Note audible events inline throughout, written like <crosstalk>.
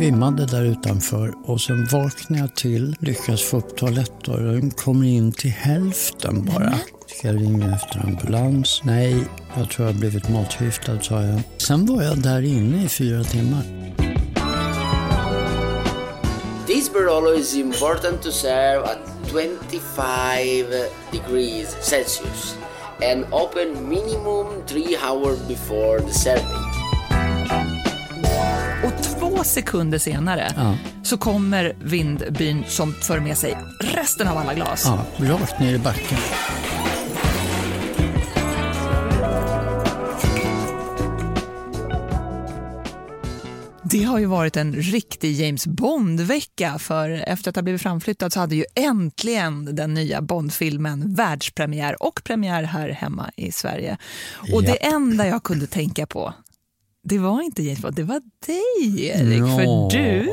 Svimmade där utanför och sen vaknade jag till, lyckas få upp toalettdörren, kommer in till hälften bara. Ska jag ringa efter ambulans? Nej, jag tror jag har blivit matförgiftad sa jag. Sen var jag där inne i fyra timmar. This Barolo is important to serve at 25 degrees Celsius and open minimum 3 hours before the serving. Två sekunder senare Ja. så kommer vindbyn som för med sig resten av alla glas. Ja, rakt ner i backen. Det har ju varit en riktig James Bond-vecka för efter att ha blivit framflyttad så hade ju äntligen den nya Bond-filmen världspremiär och premiär här hemma i Sverige. Och det enda jag kunde tänka på det var inte James Bond, det var dig Erik. Ja. För du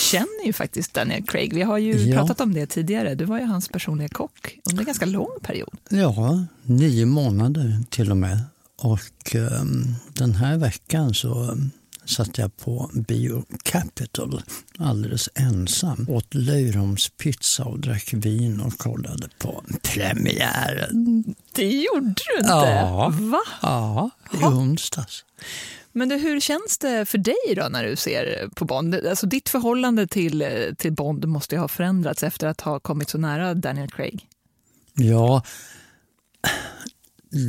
känner ju faktiskt Daniel Craig. Vi har ju Ja. pratat om det tidigare. Du var ju hans personliga kock under en ganska lång period. Ja, nio månader till och med. Och ehm, den här veckan så um, satt jag på Bio Capital alldeles ensam. Åt löjromspizza och drack vin och kollade på premiären. Det gjorde du inte? Ja. Va? Ja, i onsdags. Men du, hur känns det för dig då när du ser på Bond? Alltså ditt förhållande till, till Bond måste ju ha förändrats efter att ha kommit så nära Daniel Craig. Ja,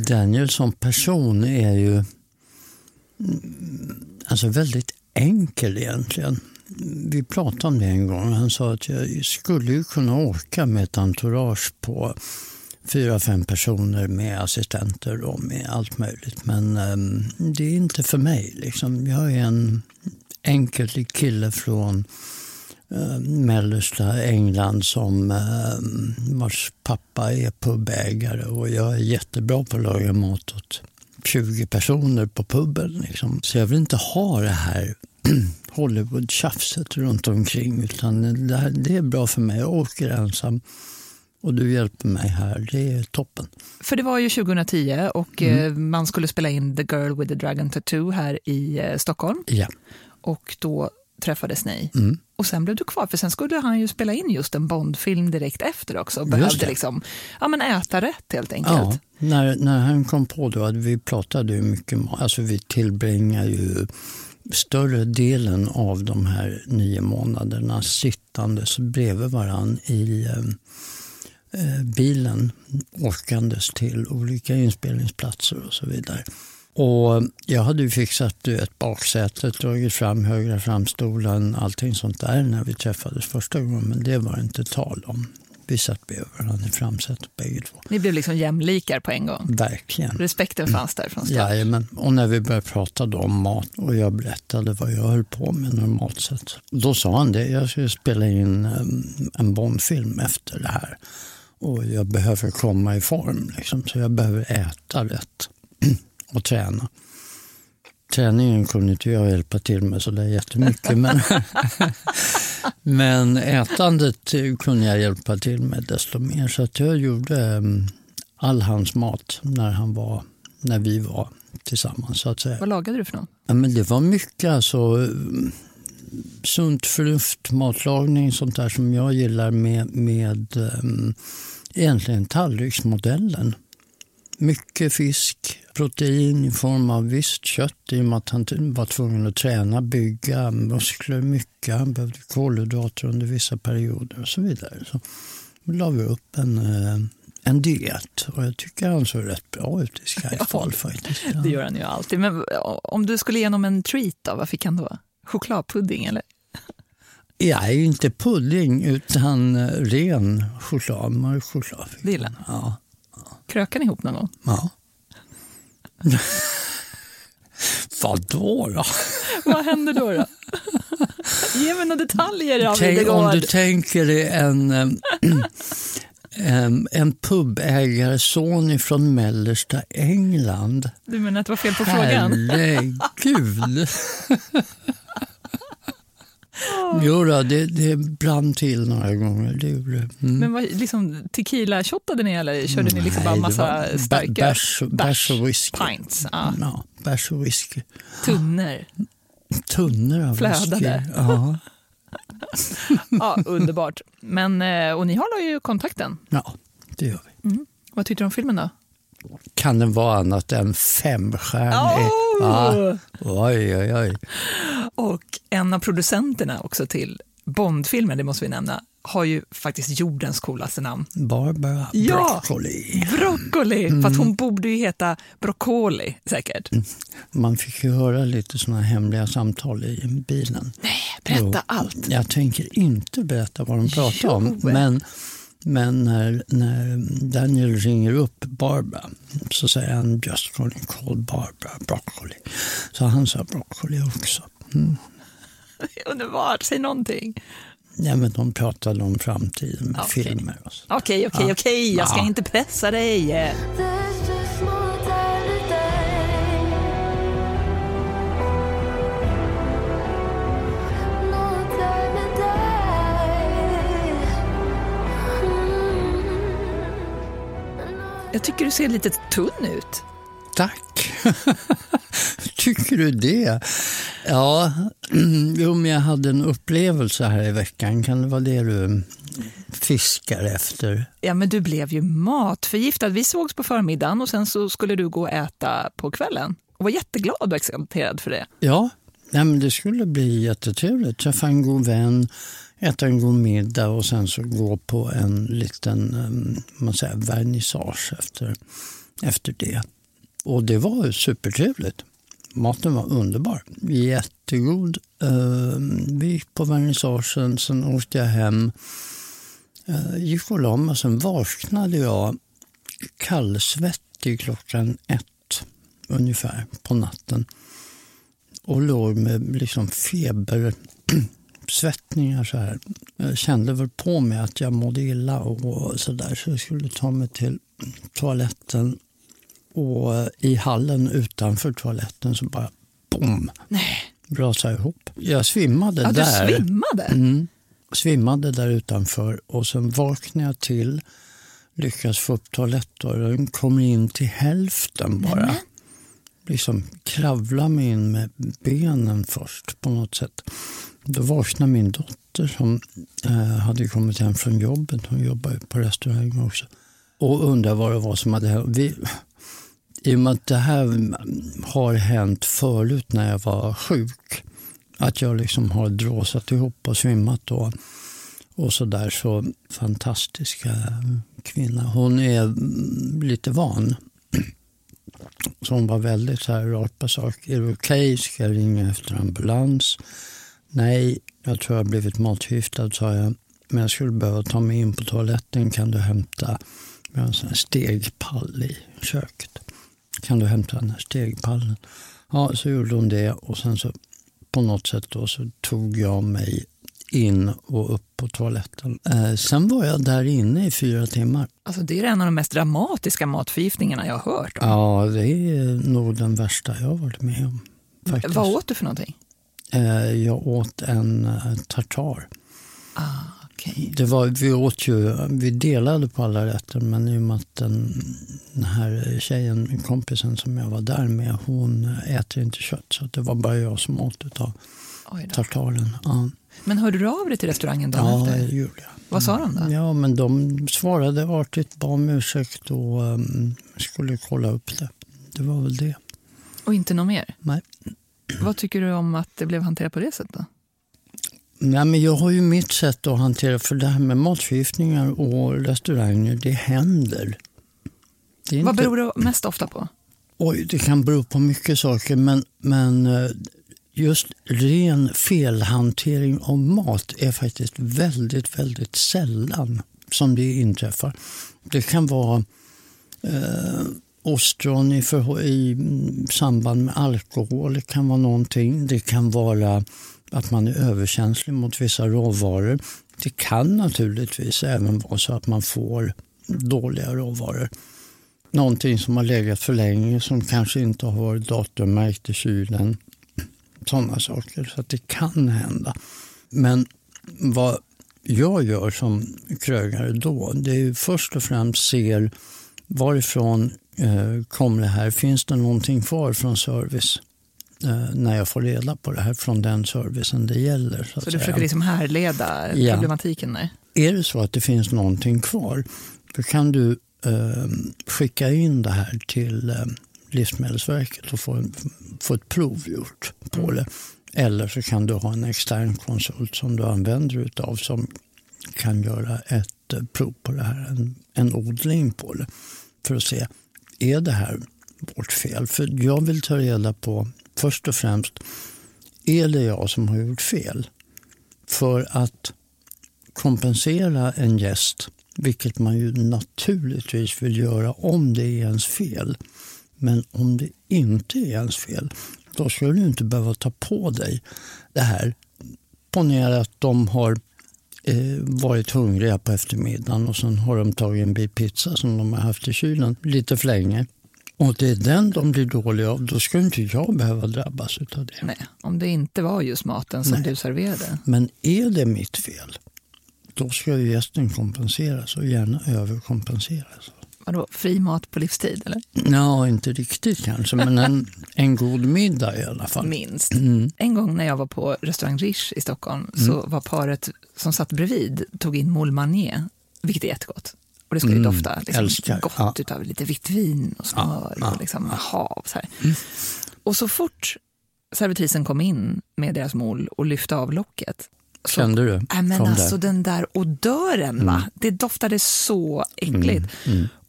Daniel som person är ju alltså väldigt enkel egentligen. Vi pratade om det en gång. Han sa att jag skulle ju kunna åka med ett entourage på fyra, fem personer med assistenter och med allt möjligt. Men ehm, det är inte för mig. Liksom. Jag är en enkel kille från eh, mellersta England som eh, vars pappa är pubägare och jag är jättebra på att laga mat åt 20 personer på puben. Liksom. Så jag vill inte ha det här <clears throat> Hollywood-tjafset runt omkring utan det, här, det är bra för mig. Jag åker ensam och du hjälper mig här. Det är toppen. För det var ju 2010 och eh, man skulle spela in The Girl with the Dragon Tattoo här i eh, Stockholm. Ja. Och då träffades ni. Mm. Och sen blev du kvar, för sen skulle han ju spela in just en Bondfilm direkt efter också. Behövde liksom, ja men äta rätt helt enkelt. Ja, när, när han kom på då att vi pratade ju mycket. Alltså vi tillbringar ju större delen av de här nio månaderna sittandes bredvid varann i eh, bilen åkandes till olika inspelningsplatser och så vidare. Och jag hade ju fixat du vet, baksätet, dragit fram högra framstolen, allting sånt där när vi träffades första gången. Men det var inte tal om. Vi satt bredvid varandra i framsätet bägge två. Ni blev liksom jämlikar på en gång. Verkligen. Respekten fanns där från start. Jajamän. Och när vi började prata då om mat och jag berättade vad jag höll på med normalt sett. Då sa han det, jag skulle spela in em, en Bondfilm efter det här. Och jag behöver komma i form, liksom, så jag behöver äta rätt <clears throat> och träna. Träningen kunde inte jag hjälpa till med så där jättemycket. Men, <laughs> men ätandet kunde jag hjälpa till med desto mer. Så att jag gjorde em, all hans mat när, han var, när vi var tillsammans. Så att säga. Vad lagade du för något? Ja, men det var mycket alltså, sunt förnuft, matlagning, sånt där som jag gillar med, med um, egentligen tallriksmodellen. Mycket fisk, protein i form av visst kött i och med att han var tvungen att träna, bygga muskler mycket. Han behövde kolhydrater under vissa perioder och så vidare. Så då la vi upp en, eh, en diet och jag tycker han såg rätt bra ut i <laughs> Skyfall faktiskt. Ja. Det gör han ju alltid. Men om du skulle ge honom en treat då, vad fick han då? Chokladpudding eller? Ja, inte pudding utan ren choklad. Mörk choklad. han. Ja. Krökade ni ihop någon gång? ja. Vadå då? Vad hände då? då? Ge mig några detaljer av Tänk, om du tänker dig en, <clears throat> em, en pubägarson från mellersta England. Du menar att det var fel på frågan? Herregud! <laughs> Jo då, det, det brann till några gånger. Det gjorde. Mm. Men vad, liksom, tequila-shottade ni eller körde ni liksom bara Nej, det massa starka bärs bärs och whisky. pints? Ja. Ja, bärs och whisky. Tunnor. Tunnor av Flödade. whisky. Ja, <laughs> Ja, underbart. Men, eh, och ni håller ju kontakten. ja, det gör vi. Vad tyckte du om filmen då? Kan den vara annat än femstjärnig? Ja. Oj, oj, oj. Och en av producenterna också till Bondfilmen, det måste vi nämna, har ju faktiskt jordens coolaste namn. Barbara Ja. Broccoli. Broccoli! Fast hon borde ju heta Broccoli säkert. Man fick ju höra lite såna hemliga samtal i bilen. Berätta Jo. allt. Jag tänker inte berätta vad de pratar Jo. om. Men, men när, när Daniel ringer upp Barbara så säger han just calling call Barbara Broccoli. Så han sa Broccoli också. Mm. <laughs> Underbart, säg någonting. Ja, men de pratade om framtiden med Okej. filmer. Okej, okej, okej, jag ska Ja. inte pressa dig. Jag tycker du ser lite tunn ut. Tack! <laughs> Tycker du det? Ja, <clears throat> jo, men jag hade en upplevelse här i veckan. Kan det vara det du fiskar efter? Ja, men du blev ju matförgiftad. Vi sågs på förmiddagen och sen så skulle du gå och äta på kvällen. Och var jätteglad och exalterad för det. Ja, nej, men det skulle bli jättetrevligt. Träffa en god vän, äta en god middag och sen så gå på en liten ehm, man säger, vernissage efter, efter det. Och det var supertrevligt. Maten var underbar, jättegod. Ehm, vi gick på vernissagen, sen åkte jag hem, eh, gick och la mig sen vaknade jag kallsvettig klockan ett ungefär på natten och låg med liksom feber, svettningar så här. Jag kände väl på mig att jag mådde illa och så där så jag skulle ta mig till toaletten och i hallen utanför toaletten så bara bom, Nej, rasade jag ihop. Jag svimmade ja, du där. svimmade. Mm. Svimmade där utanför och sen vaknade jag till, lyckades få upp toalettdörren, kommer in till hälften bara. Liksom kravla mig in med benen först på något sätt. Då vaknade min dotter som eh, hade kommit hem från jobbet, hon jobbar på restaurang också, och undrade vad det var som hade hänt. Vi, I och med att det här har hänt förut när jag var sjuk, att jag liksom har dråsat ihop och svimmat då. Och så där så fantastiska kvinna. Hon är lite van. Så hon var väldigt så här rakt på sak. Är det okej? Ska jag ringa efter ambulans? Nej, jag tror jag har blivit matförgiftad, sa jag. Men jag skulle behöva ta mig in på toaletten. Kan du hämta vi har en sån här stegpall i köket. Kan du hämta den här stegpallen? Ja, så gjorde hon det och sen så på något sätt då så tog jag mig in och upp på toaletten. Eh, sen var jag där inne i fyra timmar. Alltså, det är en av de mest dramatiska matförgiftningarna jag har hört om. Ja, det är nog den värsta jag har varit med om. Faktiskt. Vad åt du för någonting? Eh, jag åt en eh, tartar. Ah, okej. Det var, vi åt ju, vi delade på alla rätter men i och med att den, den här tjejen, kompisen som jag var där med, hon äter inte kött så det var bara jag som åt utav då. tartaren. Ja, Men hörde du av dig till restaurangen dagen ja det efter? gjorde jag. Vad sa de då? Ja, men de svarade artigt, bad om ursäkt och um, skulle kolla upp det. Det var väl det. Och inte något mer? Nej. Vad tycker du om att det blev hanterat på det sättet? Nej, men jag har ju mitt sätt att hantera, för det här med matförgiftningar och restauranger, det händer. Det Vad inte- beror det mest ofta på? Oj, det kan bero på mycket saker, men, men eh, just ren felhantering av mat är faktiskt väldigt, väldigt sällan som det inträffar. Det kan vara eh, ostron i, för, i mm, samband med alkohol, det kan vara någonting. Det kan vara att man är överkänslig mot vissa råvaror. Det kan naturligtvis även vara så att man får dåliga råvaror. Någonting som har legat för länge som kanske inte har varit datummärkt i kylen. Sådana saker. Så att det kan hända. Men vad jag gör som krögare då, det är först och främst ser varifrån eh, kommer det här? Finns det någonting kvar från service? Eh, när jag får reda på det här från den servicen det gäller. Så, Så du säga. försöker liksom härleda Ja. problematiken där? Är det så att det finns någonting kvar, då kan du eh, skicka in det här till eh, Livsmedelsverket och få, en, få ett prov gjort på det. Eller så kan du ha en extern konsult som du använder utav som kan göra ett eh, prov på det här, en, en odling på det. För att se, är det här vårt fel? För jag vill ta reda på, först och främst, är det jag som har gjort fel? För att kompensera en gäst, vilket man ju naturligtvis vill göra om det är ens fel. Men om det inte är ens fel, då ska du inte behöva ta på dig det här. Ponera att de har varit hungriga på eftermiddagen och sen har de tagit en bit pizza som de har haft i kylen lite för länge. Och det är den de blir dåliga av, då ska inte jag behöva drabbas av det. Nej, om det inte var just maten som Nej. du serverade. Men är det mitt fel, då ska ju gästen kompenseras och gärna överkompenseras. Vadå, fri mat på livstid eller? Ja, inte riktigt kanske, men en, en god middag i alla fall. Minst. Mm. En gång när jag var på restaurang Riche i Stockholm så var paret som satt bredvid tog in moule Marnier, vilket är jättegott. Och det skulle ju Mm, dofta liksom, gott Ja. utav lite vitt vin och smör Ja, och liksom hav. Så här. Och så fort servitrisen kom in med deras moule och lyfte av locket så Kände du? Nej, men alltså där. den där odören, va? Mm. det doftade så äckligt.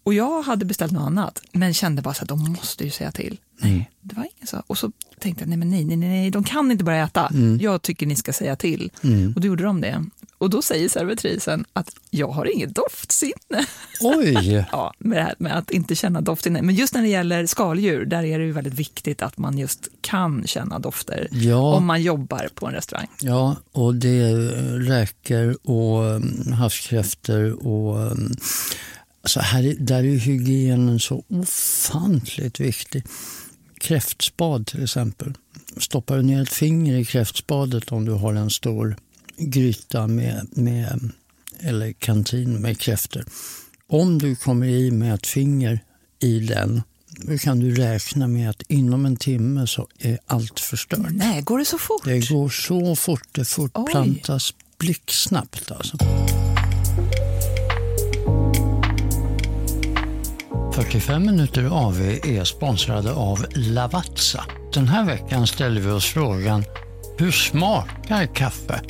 Och jag hade beställt något annat, men kände bara så att de måste ju säga till. Nej, det var ingen så. Och så tänkte jag, nej men nej, nej, nej, de kan inte börja äta. Mm. Jag tycker ni ska säga till. Och då gjorde de det. Och då säger servitrisen att jag har inget doftsinne. Oj! <laughs> Ja, med här med att inte känna doftinne. Men just när det gäller skaldjur, där är det ju väldigt viktigt att man just kan känna dofter Ja. om man jobbar på en restaurang. Ja, och det är räkor och um, havskräftor och um, alltså här, är- där är hygienen så ofantligt viktig. Kräftspad till exempel. Stoppar du ner ett finger i kräftspadet om du har en stor gryta med, med eller kantin med kräftor. Om du kommer i med ett finger i den, då kan du räkna med att inom en timme så är allt förstört. Nej, går det så fort? Det går så fort, det fortplantas blixtsnabbt. Alltså. 45 minuter AV är sponsrade av Lavazza. Den här veckan ställer vi oss frågan, hur smakar kaffe?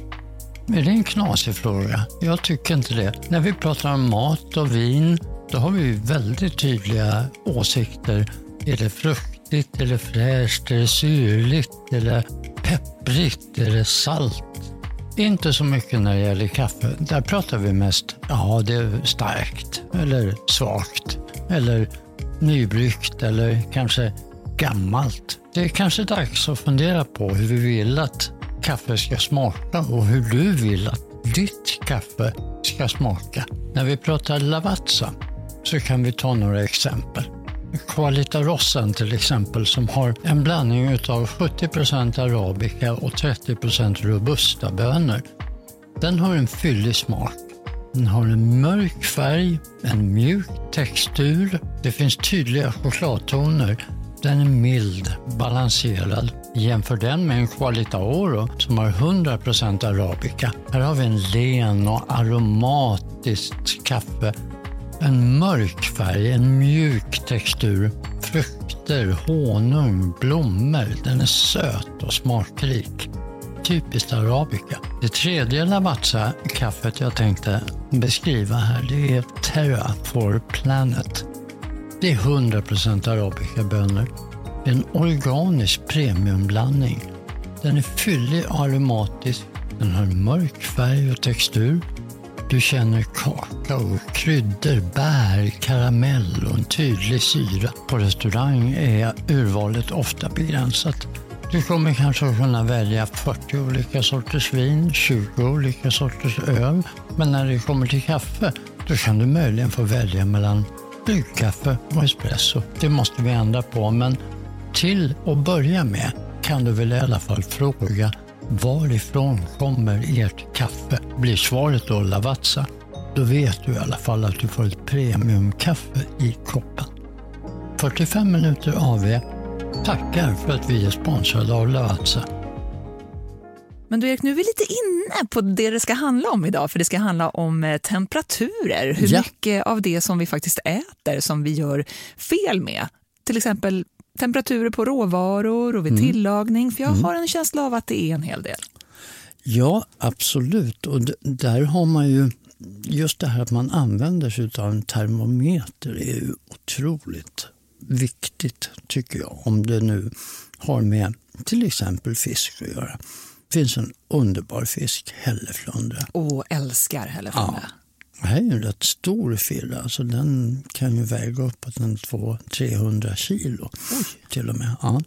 Är det en knasig fråga? Jag tycker inte det. När vi pratar om mat och vin, då har vi väldigt tydliga åsikter. Är det fruktigt, är det fräscht, är det syrligt, är det pepprigt, är det salt? Inte så mycket när det gäller kaffe. Där pratar vi mest, ja det är starkt eller svagt eller nybryggt eller kanske gammalt. Det är kanske dags att fundera på hur vi vill att kaffe ska smaka och hur du vill att ditt kaffe ska smaka. När vi pratar Lavazza så kan vi ta några exempel. Qualita Rossen till exempel som har en blandning utav 70% arabica och 30% robusta bönor. Den har en fyllig smak. Den har en mörk färg, en mjuk textur. Det finns tydliga chokladtoner. Den är mild, balanserad. Jämför den med en Qualita Oro som har 100% arabica. Här har vi en len och aromatiskt kaffe. En mörk färg, en mjuk textur. Frukter, honung, blommor. Den är söt och smakrik typiskt arabica. Det tredje Lavazza-kaffet jag tänkte beskriva här det är Terra for Planet. Det är 100% arabica-bönor. Det är en organisk premiumblandning. Den är fyllig och aromatisk. Den har mörk färg och textur. Du känner kakao, kryddor, bär, karamell och en tydlig syra. På restaurang är urvalet ofta begränsat. Du kommer kanske kunna välja 40 olika sorters vin, 20 olika sorters öl. Men när det kommer till kaffe, då kan du möjligen få välja mellan bryggkaffe och espresso. Det måste vi ändra på, men till att börja med kan du väl i alla fall fråga varifrån kommer ert kaffe? Blir svaret då Lavazza? Då vet du i alla fall att du får ett premiumkaffe i koppen. 45 minuter AV tackar för att vi är sponsrade av Lavazza. Men du Erik, nu är vi lite inne på det det ska handla om idag, för det ska handla om eh, temperaturer. Hur Ja. mycket av det som vi faktiskt äter som vi gör fel med. Till exempel temperaturer på råvaror och vid tillagning, för jag har en känsla av att det är en hel del. Ja, absolut. Och där har man ju just det här att man använder sig av en termometer är ju otroligt viktigt tycker jag. Om det nu har med till exempel fisk att göra. Det finns en underbar fisk, hälleflundra. Och älskar hälleflundra. Det här är ju en rätt stor firra, alltså den kan ju väga uppåt en 200-300 kilo till och med. Ja.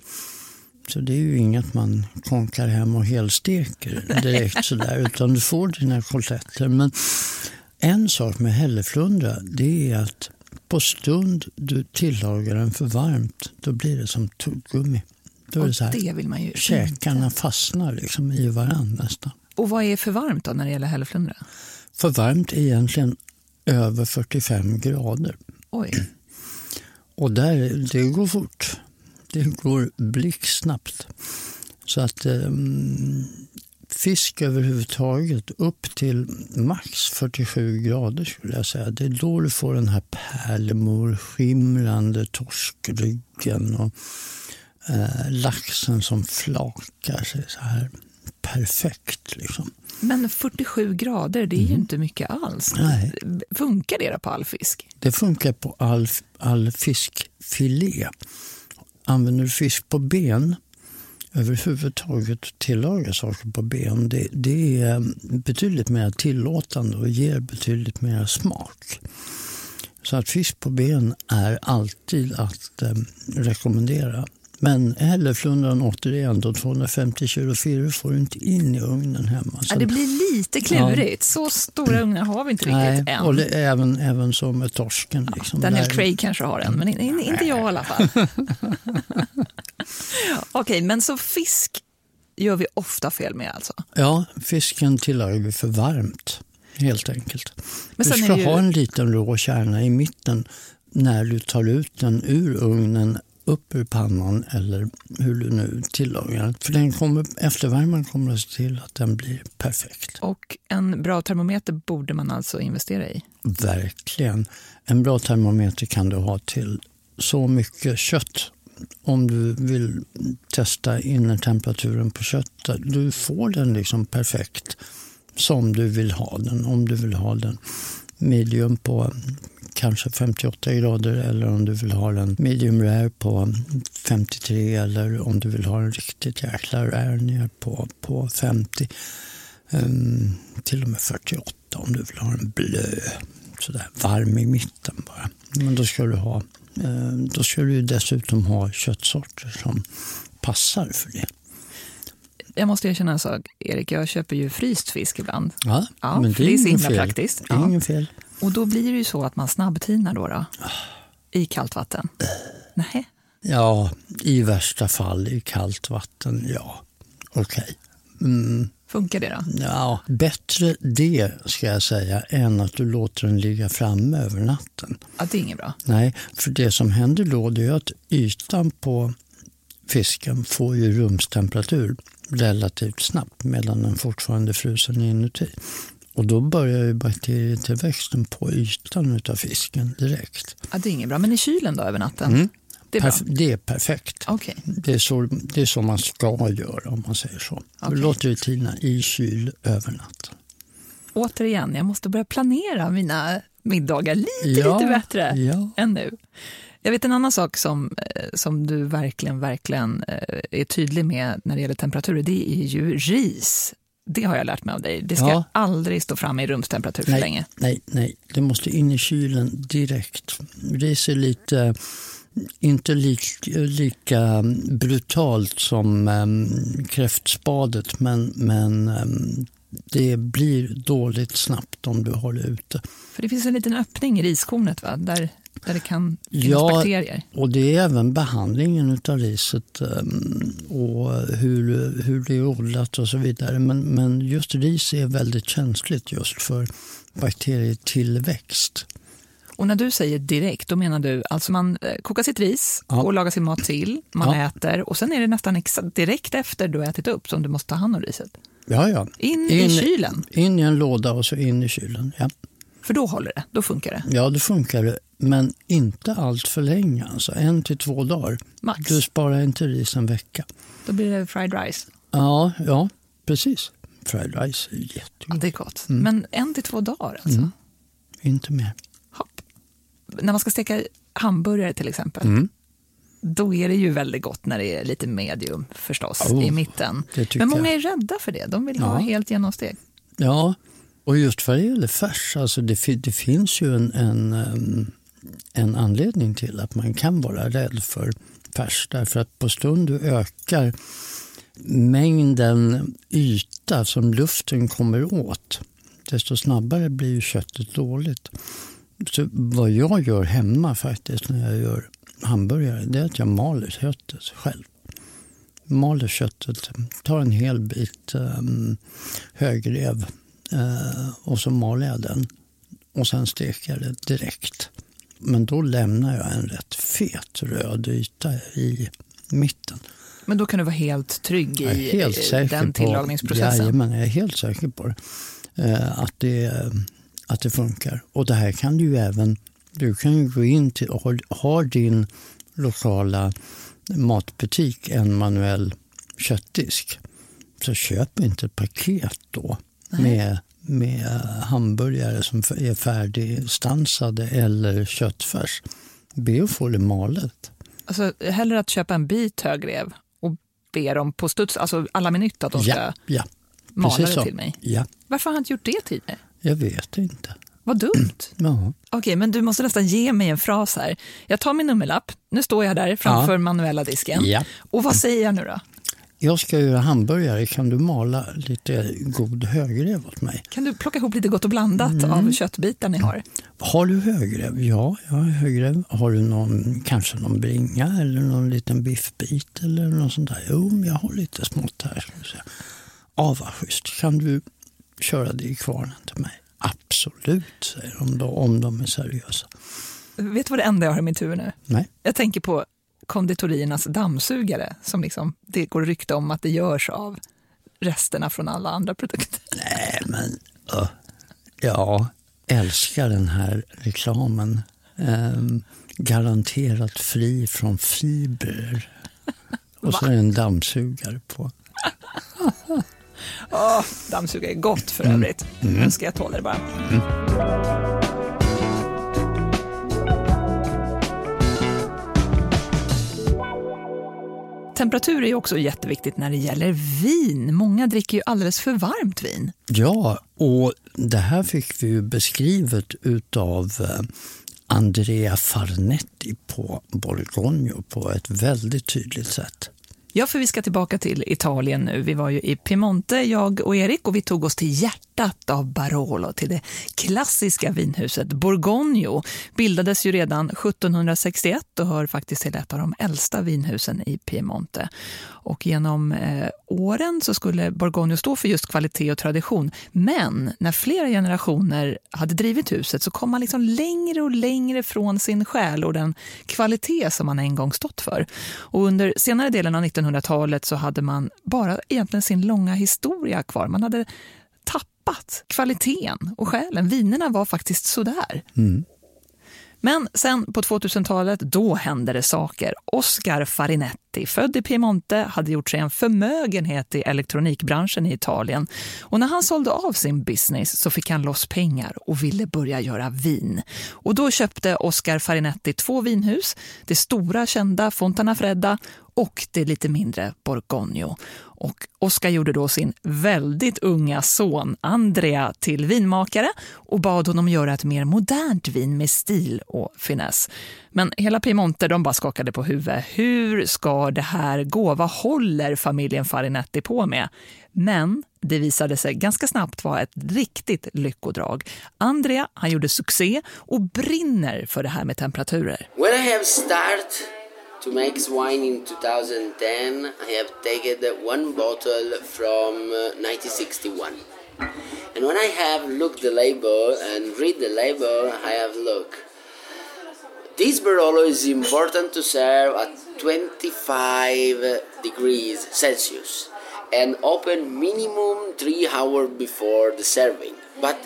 Så det är ju inget man konkar hem och helsteker direkt sådär, utan du får dina kotletter. Men en sak med hälleflundra, det är att på stund du tillagar den för varmt, då blir det som tuggummi. Då är det så här, det vill man ju käkarna fastnar liksom i varandra nästan. Och vad är för varmt då när det gäller hälleflundra? För varmt är egentligen över 45 grader. Oj, Och där, det går fort. Det går blixtsnabbt. Så att um, fisk överhuvudtaget upp till max 47 grader skulle jag säga. Det är då du får den här pärlemorskimrande torskryggen och eh, laxen som flakar sig så här perfekt. Liksom. men 47 grader, det är ju inte mycket alls. Nej. Funkar det på all fisk? Det funkar på all, all fiskfilé. Använder du fisk på ben, överhuvudtaget tillaga saker på ben, det, det är eh, betydligt mer tillåtande och ger betydligt mer smak. Så att fisk på ben är alltid att eh, rekommendera. Men hälleflundran återigen, då 250 kilo firre får du inte in i ugnen hemma. Ja, Så det blir lite klurigt. Så stora ugnar har vi inte riktigt Nej, än. och det, även, även så med torsken. Liksom, Daniel Där- Craig kanske har en, men in- in- inte jag i alla fall. <laughs> <laughs> Okej, men så fisk gör vi ofta fel med alltså? Ja, fisken tillagar vi för varmt, helt enkelt. Men du ska ju- ha en liten rå kärna i mitten när du tar ut den ur ugnen, upp ur pannan eller hur du nu tillagar. För den kommer, eftervärmaren kommer att se till att den blir perfekt. Och en bra termometer borde man alltså investera i? Verkligen. En bra termometer kan du ha till så mycket kött. Om du vill testa innertemperaturen på köttet. Du får den liksom perfekt som du vill ha den. Om du vill ha den medium på kanske 58 grader eller om du vill ha den medium rare på 53 eller om du vill ha den riktigt jäkla rare ner på, på 50. Ehm, till och med 48 om du vill ha en blö. Sådär varm i mitten bara. Men då ska du ha eh, då ska du dessutom ha köttsorter som passar för det. Jag måste erkänna en sak, Erik. Jag köper ju fryst fisk ibland. Ja, Ja, men det är, det är så himla fel. praktiskt. Ja. ingen fel. Och då blir det ju så att man snabbtinar då, då i kallt vatten. Nej. Ja, i värsta fall i kallt vatten, ja. Okej. Mm, Funkar det då? ja, bättre det ska jag säga än att du låter den ligga framme över natten. Ja, det är inget bra. Nej, för det som händer då det är att ytan på fisken får ju rumstemperatur relativt snabbt medan den fortfarande är frusen inuti. Och då börjar ju bakterietillväxten på ytan av fisken direkt. Ja, det är inget bra. Men i kylen då över natten? Det är det är perfekt. Okej. Det är, så, det är så man ska göra om man säger så. Okej. Du låter det tina i kyl över natten. Återigen, jag måste börja planera mina middagar lite, Ja, lite bättre ja. än nu. Jag vet en annan sak som, eh, som du verkligen, verkligen eh, är tydlig med när det gäller temperaturer, det är ju ris. Det har jag lärt mig av dig. Det ska Ja. aldrig stå framme i rumstemperatur för Nej, länge. nej, nej. Det måste in i kylen direkt. Ris är lite, inte lik, lika brutalt som um, kräftspadet men, men um, det blir dåligt snabbt om du har det ute. För det finns en liten öppning i riskornet va? Där, där det kan finnas Ja. bakterier. Och det är även behandlingen av riset ehm, och hur, hur det är odlat och så vidare. Men, men just ris är väldigt känsligt just för bakterietillväxt. Och när du säger direkt, då menar du alltså man eh, kokar sitt ris Ja. och lagar sin mat till, man Ja. äter och sen är det nästan exakt direkt efter du har ätit upp som du måste ta hand om riset. Ja, ja. In, i kylen, In i en låda och så in i kylen. Ja, för då håller det, då funkar det. ja det funkar det. Men inte allt för länge. Alltså en till två dagar. Max. Du sparar inte ris en vecka. Då blir det fried rice. Ja, ja precis. Fried rice är Ja, jättegott. det är gott. Mm. Men en till två dagar alltså. Inte mer. Hopp. När man ska steka hamburgare till exempel, Mm. då är det ju väldigt gott när det är lite medium förstås Oh, i mitten. Men många jag. är rädda för det. De vill ha Ja. helt genomstekt. Ja, och just vad det gäller färs, alltså det, det finns ju en, en, ehm, en anledning till att man kan vara rädd för färs. Därför att på stund du ökar mängden yta som luften kommer åt, desto snabbare blir ju köttet dåligt. Så vad jag gör hemma faktiskt när jag gör hamburgare, det är att jag maler köttet själv. Maler köttet, tar en hel bit um, högrev och så maler jag den. Och sen steker jag det direkt. Men då lämnar jag en rätt fet röd yta i mitten. Men då kan du vara helt trygg i helt den tillagningsprocessen. På, jajamän, jag är helt säker på det. Eh, att, det att det funkar. Och det här kan du ju även... Du kan ju gå in till... Har, har din lokala matbutik en manuell köttdisk så köp inte ett paket då med, med hamburgare som är färdigstansade eller köttfärs. Be att få det malet. Alltså, hellre att köpa en bit högrev och be dem på studs, alltså alla minut att de ska Ja, ja. mala precis det så. till mig. Ja, Varför har han inte gjort det tidigare? jag vet inte. Vad dumt. <clears throat> Ja. Okej, men du måste nästan ge mig en fras här. Jag tar min nummerlapp, nu står jag där framför Ja. manuella disken. Ja. Och vad säger jag nu då? Jag ska göra hamburgare, kan du mala lite god högrev åt mig? Kan du plocka ihop lite gott och blandat Mm. av köttbitar ni har? Har du högrev? Ja, jag har högrev. Har du någon, kanske någon bringa eller någon liten biffbit eller något sånt där? Jo, jag har lite smått här. Ja, vad schysst. Kan du köra det i kvarnen till mig? Absolut, säger de då, om de är seriösa. Vet du vad det enda jag har i mitt huvud nu? Nej. Jag tänker på konditoriernas dammsugare som liksom, det går rykte om att det görs av resterna från alla andra produkter. Nej, men ö, ja, älskar den här reklamen. Ehm, garanterat fri från fibrer. <laughs> Och så är det en dammsugare på. <laughs> Åh, dammsugare är gott för Mm. övrigt. Önskar jag tål det bara. Temperatur är också jätteviktigt när det gäller vin. Många dricker ju alldeles för varmt vin. Ja, och det här fick vi ju beskrivet utav eh, Andrea Farnetti på Borgogno på ett väldigt tydligt sätt. Ja, för vi ska tillbaka till Italien nu. Vi var ju i Piemonte, jag och Erik, och vi tog oss till hjärtat hjärtat av Barolo, till det klassiska vinhuset Borgogno. Bildades ju redan 1761 och hör faktiskt till ett av de äldsta vinhusen i Piemonte. Och genom eh, åren så skulle Borgogno stå för just kvalitet och tradition. Men när flera generationer hade drivit huset så kom man liksom längre och längre från sin själ och den kvalitet som man en gång stått för. Och under senare delen av 1900-talet så hade man bara egentligen sin långa historia kvar. Man hade tappat kvaliteten och själen. Vinerna var faktiskt sådär. Men sen på 2000-talet, då hände det saker. Oscar Farinetti, född i Piemonte, hade gjort sig en förmögenhet i elektronikbranschen i Italien. Och när han sålde av sin business så fick han loss pengar och ville börja göra vin. Och då köpte Oscar Farinetti två vinhus, det stora kända Fontanafredda och det lite mindre Borgogno. Och Oscar gjorde då sin väldigt unga son Andrea till vinmakare och bad honom göra ett mer modernt vin med stil och finess. Men hela Piemonte de bara skakade på huvudet. Hur ska det här gå? Vad håller familjen Farinetti på med? Men det visade sig ganska snabbt vara ett riktigt lyckodrag. Andrea han gjorde succé och brinner för det här med temperaturer. When I have start to make wine in 2010, I have taken one bottle from uh, 1961. And when I have looked the label and read the label, I have looked. This Barolo is important to serve at 25 degrees Celsius and open minimum 3 hours before the serving. But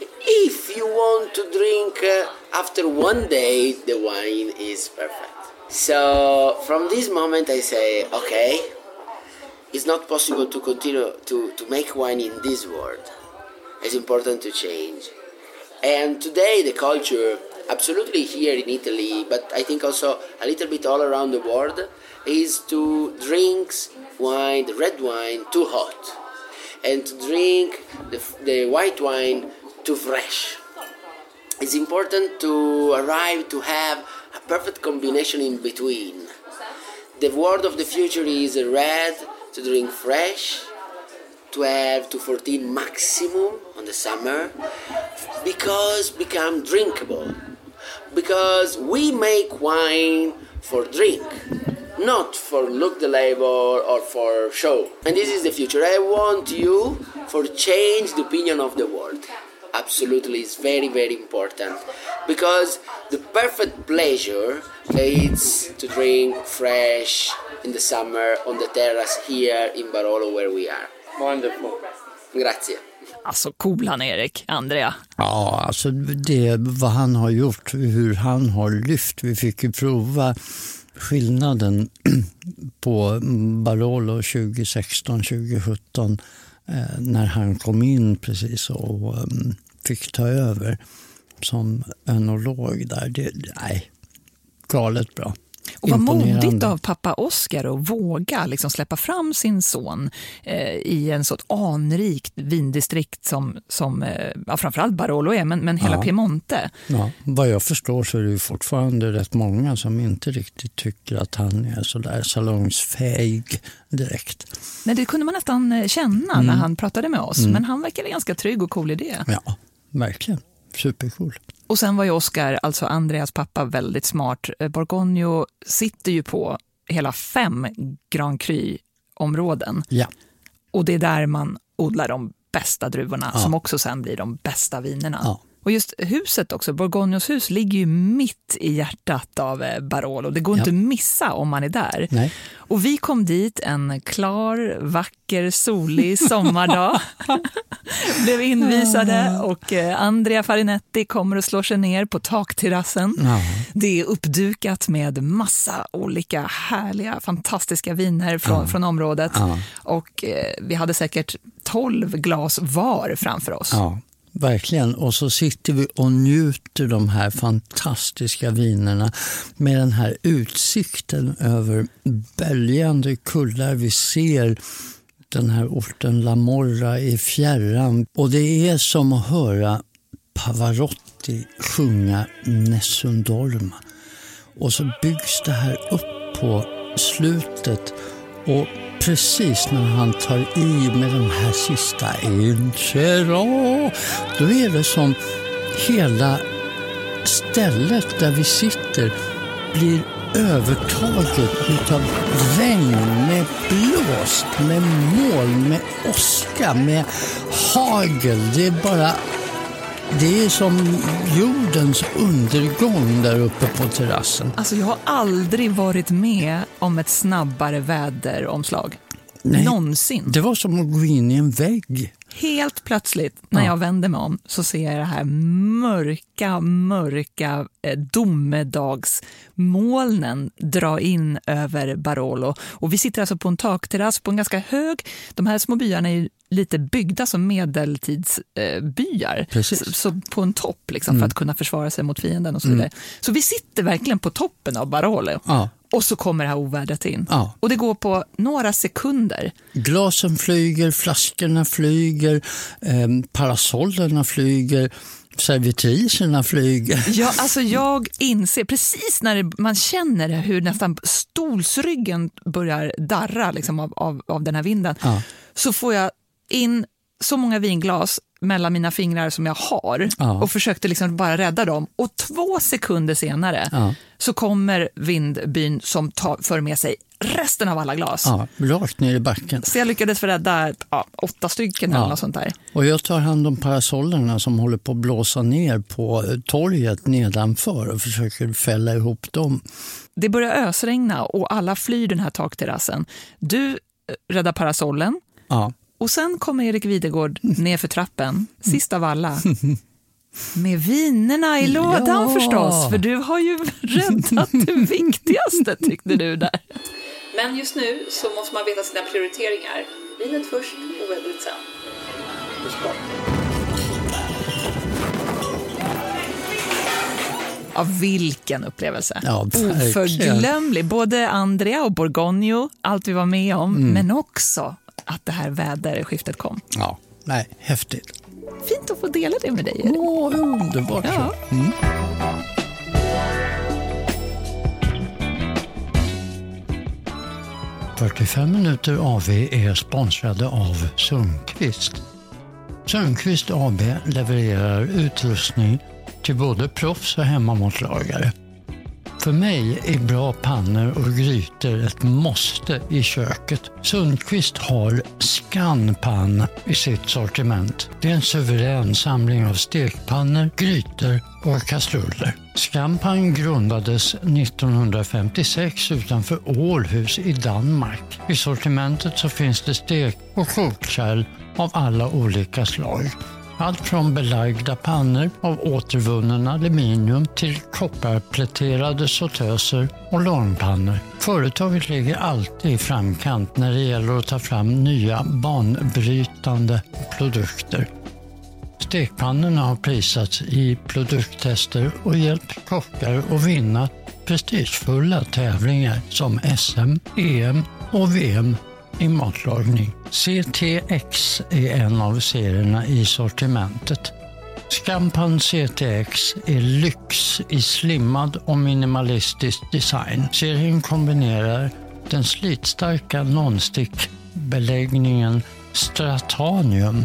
if you want to drink uh, after one day, the wine is perfect. So from this moment, I say, okay, it's not possible to continue to, to make wine in this world. It's important to change. And today, the culture, absolutely here in Italy, but I think also a little bit all around the world, is to drink wine, the red wine, too hot, and to drink the, the white wine too fresh. It's important to arrive to have perfect combination in between. The word of the future is red to drink fresh, 12 to 14 maximum on the summer, because become drinkable. Because we make wine for drink, not for look the label or for show. And this is the future. I want you for change the opinion of the world. Absolutely, it's very very important because the perfect pleasure is to drink fresh in the summer on the terrace here in Barolo where we are. Wonderful. Grazie. Alltså cool han Erik, Andrea. Ja, alltså det vad han har gjort, hur han har lyft. Vi fick ju prova skillnaden <clears throat> på Barolo 2016-2017 eh, Eh, när han kom in precis och ehm, fick ta över som enolog där. Det, nej, galet bra. Och vad modigt av pappa Oscar att våga liksom släppa fram sin son eh, i en så anrikt vindistrikt som, som eh, ja, framförallt Barolo är, men, men hela Ja. Piemonte. Ja, vad jag förstår så är det fortfarande rätt många som inte riktigt tycker att han är så där salongsfähig direkt. Nej, det kunde man nästan eh, känna Mm. när han pratade med oss, men han verkade ganska trygg och cool i det. Ja, verkligen. Supercool. Och sen var ju Oscar, alltså Andreas pappa, väldigt smart. Eh, Borgogno sitter ju på hela fem Grand Cru-områden. Ja, Och det är där man odlar de bästa druvorna Ja. som också sen blir de bästa vinerna. Ja. Och just huset också, Borgognos hus ligger ju mitt i hjärtat av eh, Barolo. Det går Ja. inte att missa om man är där. nej. Och vi kom dit en klar, vacker, solig <laughs> sommardag. <laughs> Blev invisade och eh, Andrea Farinetti kommer och slår sig ner på takterrassen. Ja. Det är uppdukat med massa olika härliga, fantastiska viner från, från området. Ja. Och eh, vi hade säkert 12 glas var framför oss. Verkligen. Och så sitter vi och njuter de här fantastiska vinerna med den här utsikten över böljande kullar. Vi ser den här orten La Morra i fjärran. Och det är som att höra Pavarotti sjunga Nessun Dorma. Och så byggs det här upp på slutet och precis när han tar i med de här sista Incero, då är det som hela stället där vi sitter blir övertaget utav regn, med blåst, med moln, med åska, med hagel. Det är bara det är som jordens undergång där uppe på terrassen. Alltså jag har aldrig varit med om ett snabbare väderomslag. Nej. Någonsin. Det var som att gå in i en vägg. Helt plötsligt, när Ja. jag vänder mig om, så ser jag det här mörka, mörka eh, domedagsmolnen dra in över Barolo. Och vi sitter alltså på en takterrass på en ganska hög... De här små byarna är lite byggda som medeltidsbyar. Eh, så, så på en topp liksom, för att kunna försvara sig mot fienden och så vidare. Så vi sitter verkligen på toppen av Barolo. Ja. Och så kommer det här ovädret in. Ja. Och det går på några sekunder. Glasen flyger, flaskorna flyger, eh, parasollerna flyger. Servitriserna flyger. <laughs> Ja, alltså jag inser precis när det, man känner hur nästan stolsryggen börjar darra liksom, av, av, av den här vinden, Ja. så får jag in så många vinglas mellan mina fingrar som jag har Ja. och försökte liksom bara rädda dem. Och två sekunder senare Ja. så kommer vindbyn som tar, för med sig resten av alla glas. Ja, rakt ner i backen. Så jag lyckades rädda ja, åtta stycken eller Ja. något sånt där. Och jag tar hand om parasollerna som håller på att blåsa ner på torget nedanför och försöker fälla ihop dem. Det börjar ösregna och alla flyr den här takterrassen. Du eh, räddar parasollen Ja, och sen kommer Erik Videgård ner för trappen, sist av alla. <laughs> Med vinerna i lådan Ja. förstås, för du har ju <laughs> räddat det viktigaste tyckte du där. Men just nu så måste man veta sina prioriteringar. Vinet först och vädret sen. Ja, vilken upplevelse! Ja. Oförglömlig. Både Andrea och Borgogno, allt vi var med om, Mm. men också att det här väderskiftet kom. ja. Nej, häftigt. Fint att få dela det med dig, Erik. Åh, underbart. Ja. Mm. ...45 minuter AV är sponsrade av Sundqvist. Sundqvist AB levererar utrustning till både proffs och hemmamontagare. För mig är bra pannor och grytor ett måste i köket. Sundqvist har Scanpan i sitt sortiment. Det är en suverän samling av stekpannor, grytor och kastruller. Scanpan grundades 1956 utanför Århus i Danmark. I sortimentet så finns det stek och kokkärl av alla olika slag. Allt från belagda pannor av återvunnen aluminium till kopparpläterade sautöser och långpannor. Företaget ligger alltid i framkant när det gäller att ta fram nya banbrytande produkter. Stekpannorna har prisats i produkttester och hjälpt kockar att vinna prestigefulla tävlingar som SM, EM och VM i matlagning. CTX är en av serierna i sortimentet. Scampan CTX är lyx i slimmad och minimalistisk design. Serien kombinerar den slitstarka nonstick-beläggningen Stratanium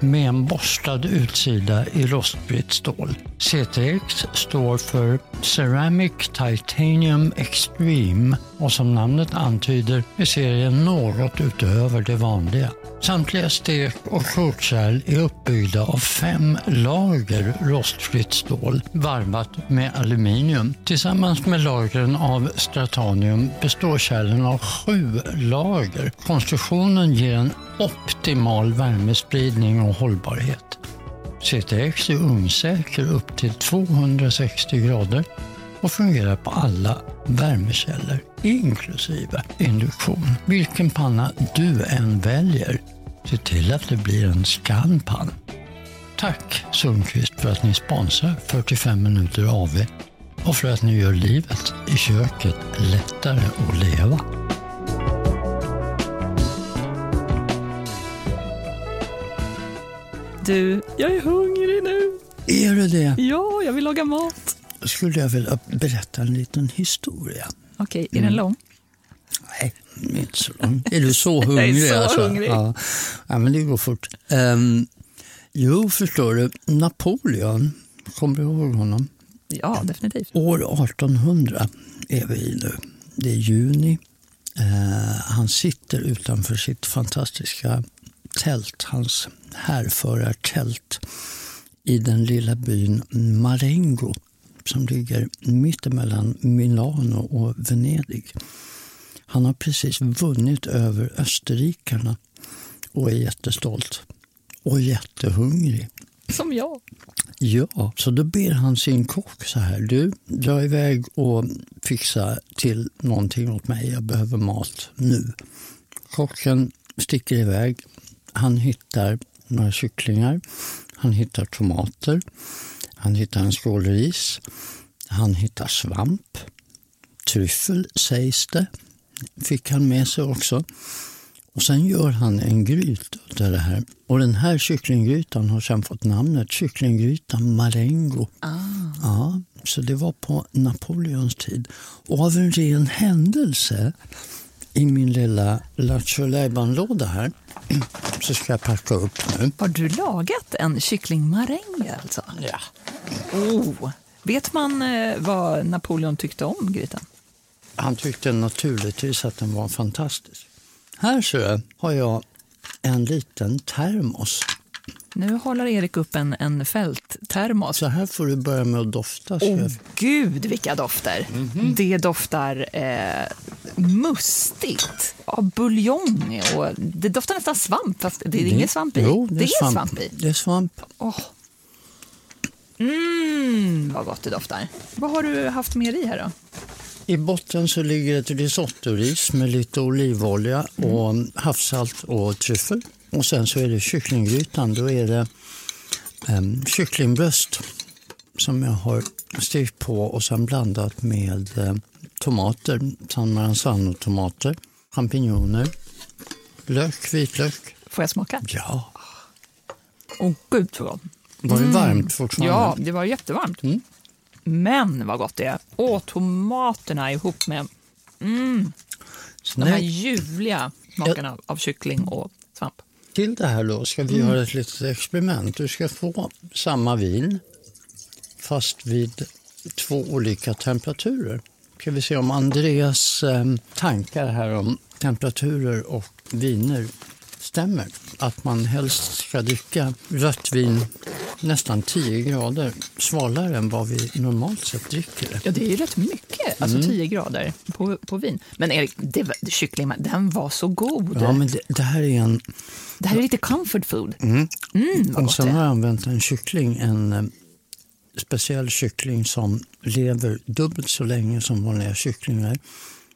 med en borstad utsida i rostfritt stål. CTX står för Ceramic Titanium Extreme och som namnet antyder är serien något utöver det vanliga. Samtliga stek och kokkärl är uppbyggda av fem lager rostfritt stål varvat med aluminium. Tillsammans med lagren av Stratanium består kärlen av sju lager. Konstruktionen ger en optimal värmespridning och hållbarhet. CTX är ugnssäker upp till 260 grader och fungerar på alla värmekällor, inklusive induktion. Vilken panna du än väljer, se till att det blir en Scanpan. Tack Sundqvist för att ni sponsrar 45 minuter AV och för att ni gör livet i köket lättare att leva. Du, jag är hungrig nu. Är det det? Ja, jag vill laga mat. Skulle jag vilja berätta en liten historia. Okej, är den lång? Nej, inte så lång. Är du så <laughs> hungrig? så alltså? hungrig. Ja. ja, men det går fort. Um, jo, förstår du, Napoleon, kommer du ihåg honom? Ja, definitivt. År 1800 är vi i nu. Det är juni. Eh, han sitter utanför sitt fantastiska tält, hans härförartält i den lilla byn Marengo som ligger mittemellan Milano och Venedig. Han har precis vunnit över österrikarna och är jättestolt och jättehungrig. Som jag. Ja, så då ber han sin kock så här. Du, dra iväg och fixa till någonting åt mig. Jag behöver mat nu. Kocken sticker iväg. Han hittar några kycklingar. Han hittar tomater. Han hittar en skål ris. Han hittar svamp. Tryffel sägs det. Fick han med sig också. Och sen gör han en gryta av det här. Och den här kycklinggrytan har sen fått namnet kycklinggrytan Marengo. Ja, så det var på Napoleons tid. Och av en ren händelse i min lilla Lattjo låda här så ska jag packa upp nu. Har du lagat en kycklingmaräng alltså? Ja. Oh. Vet man eh, vad Napoleon tyckte om grytan? Han tyckte naturligtvis att den var fantastisk. Här så har jag en liten termos. Nu håller Erik upp en, en fälttermos. Så här får du börja med att dofta. Åh jag- gud vilka dofter! Det doftar eh, mustigt av buljong och det doftar nästan svamp fast det är ingen svamp i. Jo, det, är svamp. i. Det är svamp. Åh. Mm, vad gott det doftar. Vad har du haft med i här då? I botten så ligger ett risottoris med lite olivolja och havssalt och tryffel. Och sen så är det kycklinggrytan. Då är det um, kycklingbröst som jag har stekt på och sen blandat med eh, tomater, San Maranzano-tomater, champinjoner, lök, vitlök. Får jag smaka? Ja, Åh gud så gott. var det varmt fortfarande? Ja, det var jättevarmt. Men vad gott det är. Och tomaterna ihop med de här ljuvliga smakerna av kyckling och. Till det här då ska vi göra ett litet experiment. Du ska få samma vin fast vid två olika temperaturer. Ska vi se om Andreas eh, tankar här om temperaturer och viner stämmer. Att man helst ska dricka rött vin nästan 10 grader svalare än vad vi normalt sett dricker. Ja, det är ju rätt mycket. Alltså 10 grader på, på vin. Men Erik, det var, kycklingen, den var så god. Ja, men det, det här är en... Det här är lite comfort food. Mm, vad Och sen har jag använt en kyckling, en eh, speciell kyckling som lever dubbelt så länge som vanliga kycklingar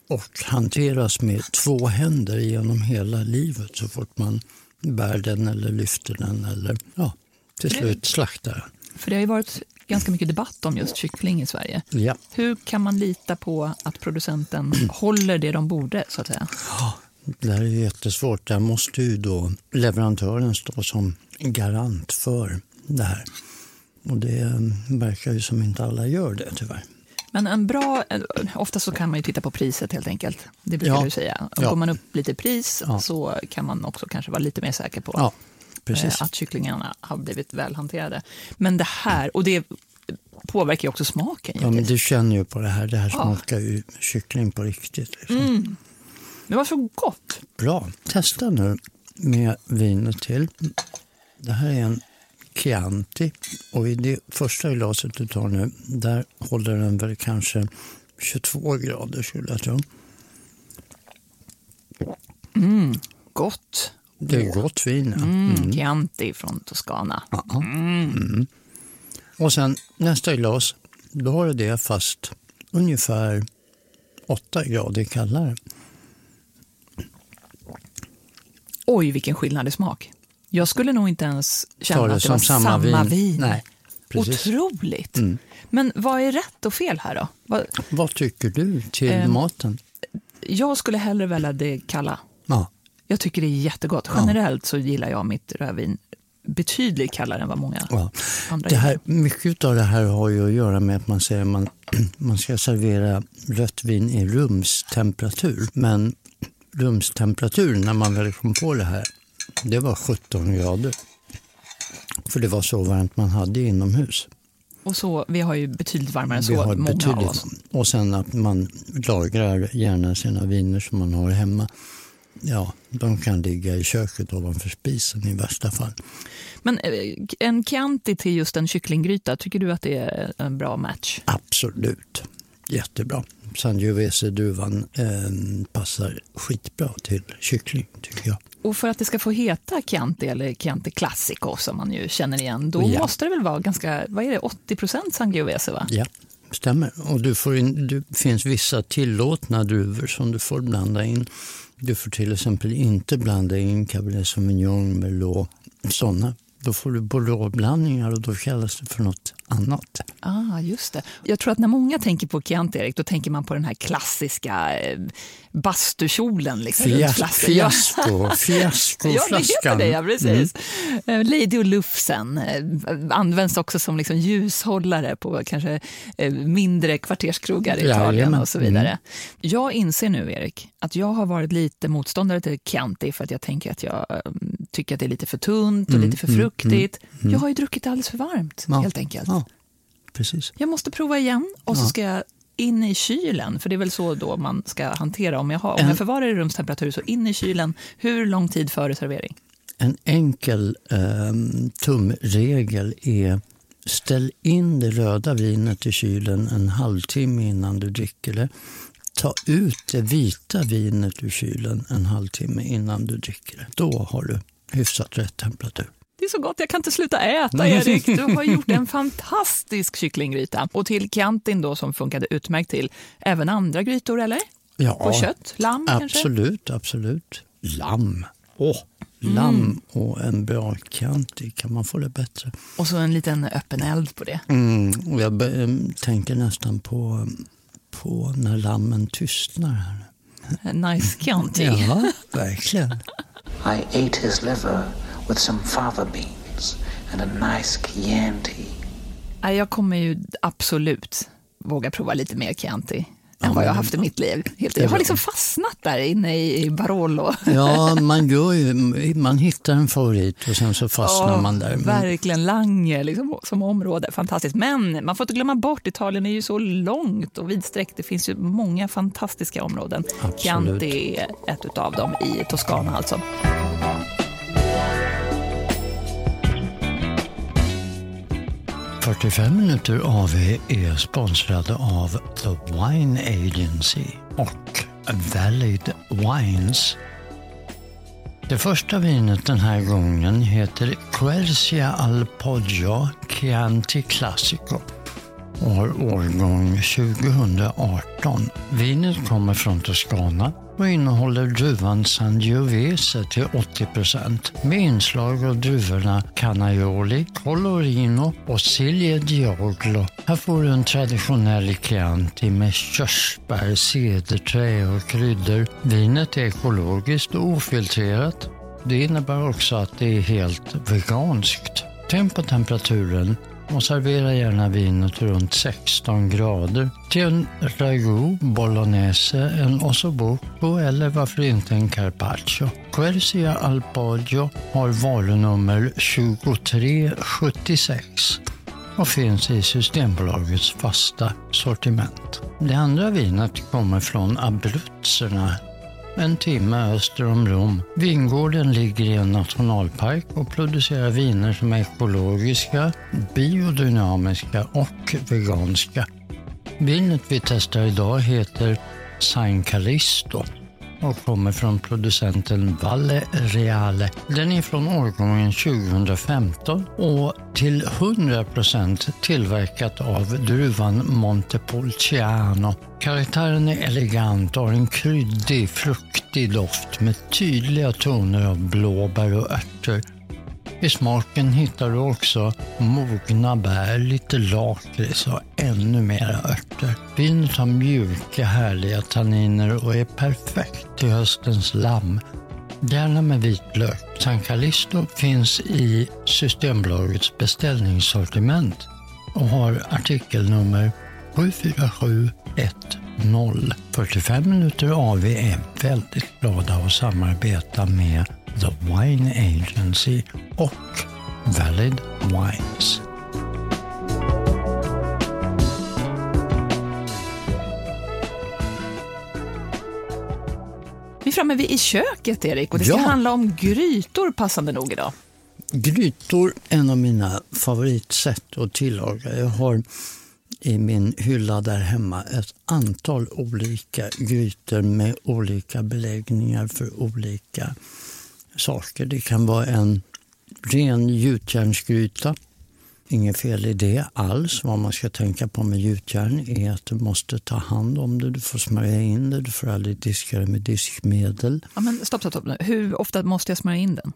och hanteras med två händer genom hela livet så fort man bär den eller lyfter den eller ja, till slut slaktar den. För det har ju varit ganska mycket debatt om just kyckling i Sverige. Ja. Hur kan man lita på att producenten <clears throat> håller det de borde, så att säga? Det här är jättesvårt. Där måste ju då leverantören stå som garant för det här. Och det verkar ju som inte alla gör det tyvärr. Men en bra, ofta så kan man ju titta på priset helt enkelt. Det brukar Ja. du säga. Ja. Går man upp lite pris Ja. så kan man också kanske vara lite mer säker på Ja, eh, att kycklingarna har blivit väl hanterade. Men det här, och det påverkar ju också smaken Ja, men du känner ju på det här. Det här smakar ju kyckling på riktigt. Liksom. Det var så gott. Bra. Testa nu med vinet till. Det här är en Chianti och i det första glaset du tar nu, där håller den väl kanske 22 grader skulle jag tro. Gott. Det är gott vin. Ja. Mm. Chianti från Toscana. Ja. Mm. Och sen nästa glas, då har du det fast ungefär 8 grader kallare. Oj, vilken skillnad i smak. Jag skulle nog inte ens känna det att det var samma samma, vin. vin. Nej, precis. Mm. Otroligt. Men vad är rätt och fel här då? Vad- Vad tycker du till Ehm. maten? Jag skulle hellre välja det kalla. Ja. Jag tycker det är jättegott. Generellt så gillar jag mitt rödvin betydligt kallare än vad många Ja. andra Det här, gillar. mycket av det här har ju att göra med att man säger att man, <clears throat> man ska servera rött vin i rumstemperatur. Men rumstemperatur när man väl kom på det här, det var 17 grader. För det var så varmt man hade inomhus. Och så, vi har ju betydligt varmare än så, har många av betydligt- oss. Och sen att man lagrar gärna sina viner som man har hemma. Ja, de kan ligga i köket ovanför spisen i värsta fall. Men eh, en Chianti till just en kycklinggryta, tycker du att det är en bra match? Absolut. Jättebra. Sangiovese-duvan eh, passar skitbra till kyckling tycker jag. Och för att det ska få heta Chianti eller Chianti Classico som man ju känner igen, då Ja. måste det väl vara ganska, vad är det, 80 Sangiovese va? Ja, stämmer. Och du får in, det finns vissa tillåtna druvor som du får blanda in. Du får till exempel inte blanda in Cabernet Sauvignon, Merlot, sådana. Då får du Bordeaux-blandningar och då kallas det för något annat. Ah, just det. Jag tror att när många tänker på Chianti, Erik, då tänker man på den här klassiska eh, bastukjolen. Liksom, Fias-. Ja. Fiasko, Ja, <laughs> det fiaskoflaskan. heter det, ja, precis. Eh, Lady och Lufsen eh, används också som liksom ljushållare på kanske mindre kvarterskrogar i Italien Jajamän. och så vidare. Jag inser nu, Erik, att jag har varit lite motståndare till Chianti för att jag tänker att jag tycker att det är lite för tunt och lite för fruktigt. Jag har ju druckit alldeles för varmt, Ja. helt enkelt. Ja, precis. Jag måste prova igen och så ska jag in i kylen, för det är väl så då man ska hantera. Om jag, har, om jag förvarar i rumstemperatur, så in i kylen. Hur lång tid före servering? En enkel um, tumregel är ställ in det röda vinet i kylen en halvtimme innan du dricker det. Ta ut det vita vinet ur kylen en halvtimme innan du dricker det. Då har du hyfsat rätt temperatur. Det är så gott, jag kan inte sluta äta Erik. Du har gjort en <laughs> fantastisk kycklinggryta. Och till Chiantin då som funkade utmärkt till även andra grytor eller? Ja, På kött, lamm kanske? absolut, absolut. Lamm. Åh, lamm och en bra Chianti, kan man få det bättre? Och så en liten öppen eld på det. Mm, och jag em, tänker nästan på, på när lammen tystnar. Här. Nice Chianti. Ja, verkligen. I ate his liver with some fava beans and a nice Chianti. Jag kommer ju absolut våga prova lite mer Chianti än vad jag har haft i mitt liv. Helt, jag har liksom fastnat där inne i Barolo. Ja, <laughs> man, gör ju, man hittar en favorit och sen så fastnar Ja, man där. Men, Verkligen, Lange liksom, som område. Fantastiskt. Men man får inte glömma bort, Italien är ju så långt och vidsträckt. Det finns ju många fantastiska områden. Absolut. Chianti är ett av dem i Toscana alltså. — 45 minuter AV är sponsrade av The Wine Agency och Valid Wines. Det första vinet den här gången heter Quercia al Poggio Chianti Classico år har årgång 2018. Vinet kommer från Toscana och innehåller druvan Sangiovese till 80 med inslag av druvorna Canaioli, Colorino och Silje Dioglo. Här får du en traditionell Chianti med körsbär, cederträ och kryddor. Vinet är ekologiskt och ofiltrerat. Det innebär också att det är helt veganskt. Tänk på temperaturen och servera gärna vinet runt 16 grader. Till en ragout, bolognese, en ossobuco eller varför inte en carpaccio. Quercia al Poggio har varunummer 2376 och finns i Systembolagets fasta sortiment. Det andra vinet kommer från Abruzzerna en timme öster om Rom. Vingården ligger i en nationalpark och producerar viner som är ekologiska, biodynamiska och veganska. Vinet vi testar idag heter San Callisto och kommer från producenten Valle Reale. Den är från årgången 2015 och till 100% tillverkat av druvan Montepulciano. Karaktären är elegant och har en kryddig, fruktig doft med tydliga toner av blåbär och örter. I smaken hittar du också mogna bär, lite lakrits och ännu mera örter. Vinet har mjuka, härliga tanniner och är perfekt till höstens lamm. Gärna med vitlök. San Callisto finns i Systembolagets beställningssortiment och har artikelnummer 74710. 45 minuter AV är väldigt glada att samarbeta med The Wine Agency och Valid Wines. Vi är framme vid i köket, Erik, och det ska Ja. handla om grytor passande nog idag. Grytor är en av mina favoritsätt att tillaga. Jag har i min hylla där hemma ett antal olika grytor med olika beläggningar för olika saker. Det kan vara en ren gjutjärnsgryta. Inget fel i det alls. Vad man ska tänka på med gjutjärn är att du måste ta hand om det. Du får smörja in det. Du får aldrig diska det med diskmedel Ja, men stopp, stopp, stopp. Hur ofta måste jag smörja in den?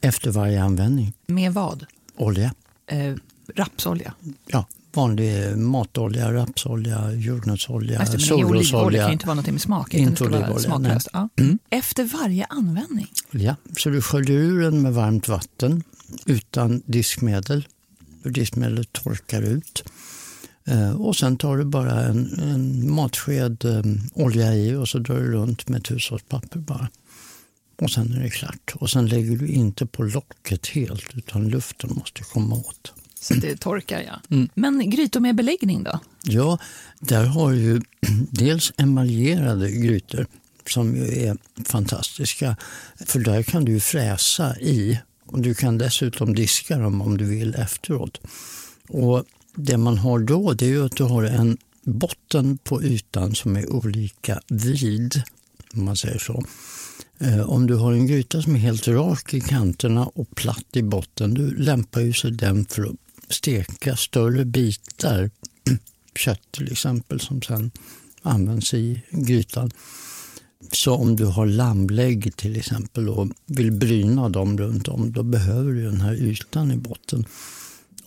efter varje användning. Med vad? Olja. Eh, rapsolja. Ja, vanlig matolja, rapsolja, jordnötsolja, det, men ingen olivolja kan solrosolja. ju inte vara något med smak. Inte det olivolja. Ja. Mm. Efter varje användning. Ja, så du sköljer ur den med varmt vatten utan diskmedel. Diskmedlet torkar ut. Eh, Och sen tar du bara en, en matsked eh, olja i och så drar du runt med ett hushållspapper bara. Och sen är det klart. Och sen lägger du inte på locket helt utan luften måste komma åt. Så det torkar, ja. Mm. Men grytor med beläggning då? Ja, där har du ju <clears throat> dels emaljerade grytor som ju är fantastiska. För där kan du fräsa i och du kan dessutom diska dem om du vill efteråt. Och det man har då det är ju att du har en botten på ytan som är olika vid, om man säger så. Eh, Om du har en gryta som är helt rak i kanterna och platt i botten, du lämpar ju sig den för att steka större bitar <clears throat> kött till exempel som sen används i grytan. Så om du har lammlägg till exempel och vill bryna dem runt om, då behöver du den här ytan i botten.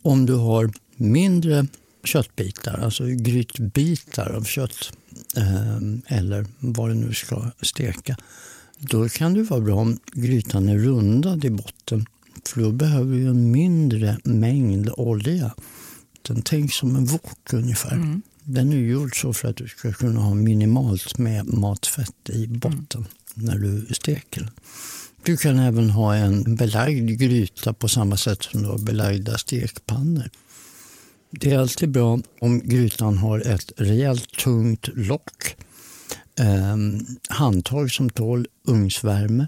Om du har mindre köttbitar, alltså grytbitar av kött eh, eller vad det nu ska steka, då kan det vara bra om grytan är rundad i botten. För då behöver du en mindre mängd olja. Den tänks som en wok ungefär. Den är gjord så för att du ska kunna ha minimalt med matfett i botten när du steker. Du kan även ha en belagd gryta på samma sätt som du har belagda stekpannor. Det är alltid bra om grytan har ett rejält tungt lock. Eh, handtag som tål ugnsvärme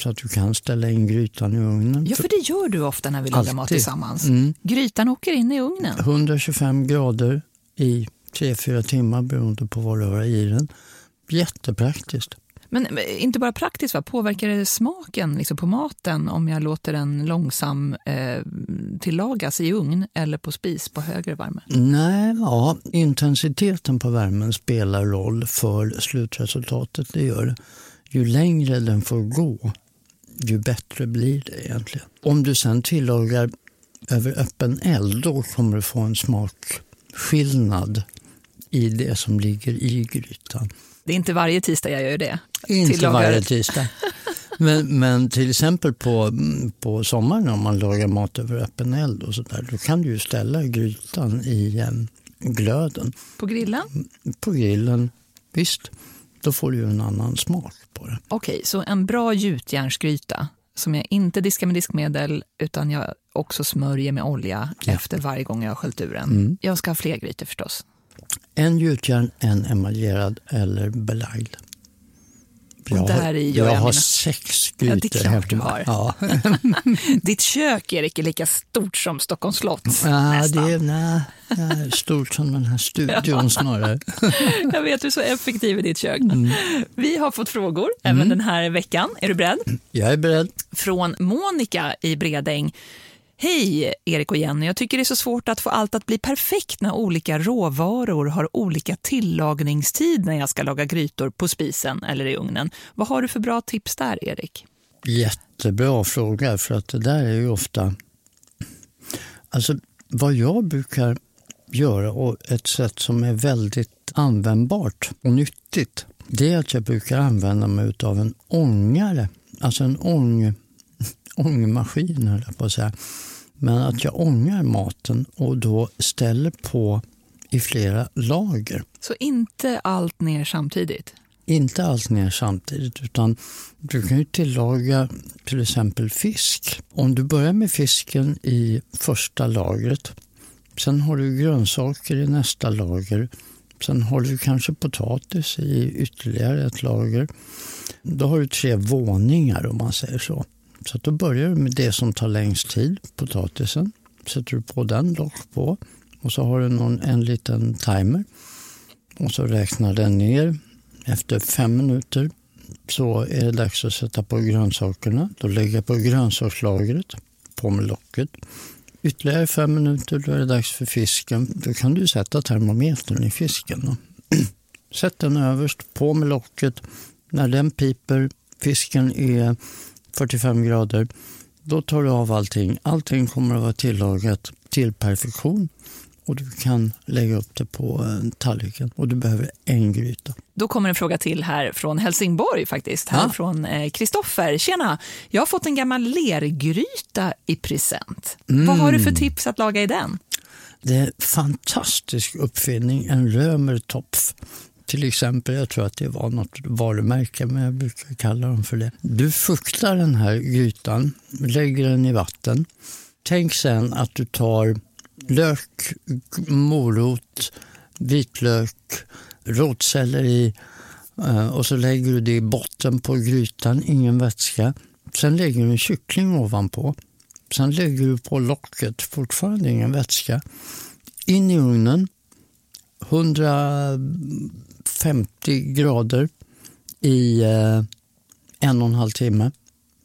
så att du kan ställa in grytan i ugnen. Ja, för det gör du ofta när vi lagar mat tillsammans. Mm. Grytan åker in i ugnen. 125 grader i 3-4 timmar beroende på vad du har i den. Jättepraktiskt. Men inte bara praktiskt, va? påverkar det smaken liksom på maten om jag låter den långsam eh, tillagas i ugn eller på spis på högre värme? Nej, ja, intensiteten på värmen spelar roll för slutresultatet. Det gör det. Ju längre den får gå, ju bättre blir det egentligen. Om du sen tillagar över öppen eld, då kommer du få en smakskillnad i det som ligger i grytan. Det är inte varje tisdag jag gör det. Inte Tillagar- varje tisdag. Men, men till exempel på, på sommaren om man lagar mat över öppen eld och så där, då kan du ju ställa grytan i glöden På grillen? på grillen. Visst, då får du ju en annan smak på det. Okej, så en bra gjutjärnsgryta som jag inte diskar med diskmedel utan jag också smörjer med olja Ja. efter varje gång jag har sköljt ur den. Mm. Jag ska ha fler grytor förstås. En gjutjärn, en emaljerad eller belagd. Och där i gör jag jag har mina- sex Ja, det är grytor klart du har. Ja. <laughs> Ditt kök, Erik, är lika stort som Stockholms slott. Ja, Nästan. det är nej, nej, stort som den här studion snarare. <laughs> Jag vet, du är så effektiv i ditt kök. Mm. Vi har fått frågor även den här veckan. Är du beredd? Jag är beredd. Från Monica i Bredäng. Hej Erik och Jenny, jag tycker det är så svårt att få allt att bli perfekt när olika råvaror har olika tillagningstid när jag ska laga grytor på spisen eller i ugnen. Vad har du för bra tips där Erik? Jättebra fråga, för att det där är ju ofta... Alltså, vad jag brukar göra, och ett sätt som är väldigt användbart och nyttigt, det är att jag brukar använda mig av en ångare. Alltså en ång, ångmaskin, höll jag på att säga. Men att jag ångar maten och då ställer på i flera lager. Så inte allt ner samtidigt. Inte allt ner samtidigt, utan du kan ju tillaga till exempel fisk. Om du börjar med fisken i första lagret, sen har du grönsaker i nästa lager, sen har du kanske potatis i ytterligare ett lager. Då har du tre våningar om man säger så. Så att då börjar du med det som tar längst tid, potatisen. Sätter du på den, lock på. Och så har du någon, en liten timer. Och så räknar den ner. Efter fem minuter så är det dags att sätta på grönsakerna. Då lägger jag på grönsakslagret, på med locket. Ytterligare fem minuter, då är det dags för fisken. Då kan du sätta termometern i fisken. Då. Sätt den överst, på med locket. När den piper, fisken är 45 grader, då tar du av allting. Allting kommer att vara tillagat till perfektion. Och du kan lägga upp det på eh, tallriken och du behöver en gryta. Då kommer en fråga till här från Helsingborg faktiskt. Här Ja. från eh, Kristoffer. Tjena! Jag har fått en gammal lergryta i present. Mm. Vad har du för tips att laga i den? Det är en fantastisk uppfinning, en Römertopf. Till exempel, jag tror att det var något varumärke, men jag brukar kalla dem för det. Du fuktar den här grytan, lägger den i vatten. Tänk sen att du tar lök, morot, vitlök, rotselleri eh, och så lägger du det i botten på grytan, ingen vätska. Sen lägger du en kyckling ovanpå. Sen lägger du på locket, fortfarande ingen vätska. In i ugnen, 150 grader i eh, en och en halv timme.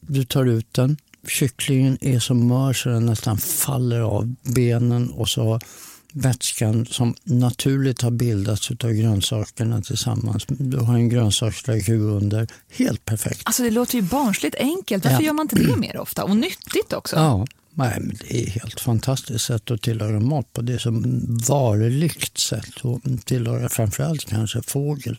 Du tar ut den. Kycklingen är så mör så den nästan faller av benen och så vätskan som naturligt har bildats av grönsakerna tillsammans. Du har en grönsakslägg under. Helt perfekt. Alltså det låter ju barnsligt enkelt. Varför Ja. gör man inte det mer ofta? Och nyttigt också. Ja, nej, men det är helt fantastiskt sätt att tillaga mat på. Det är som varligt sätt att tillaga framförallt kanske fågel.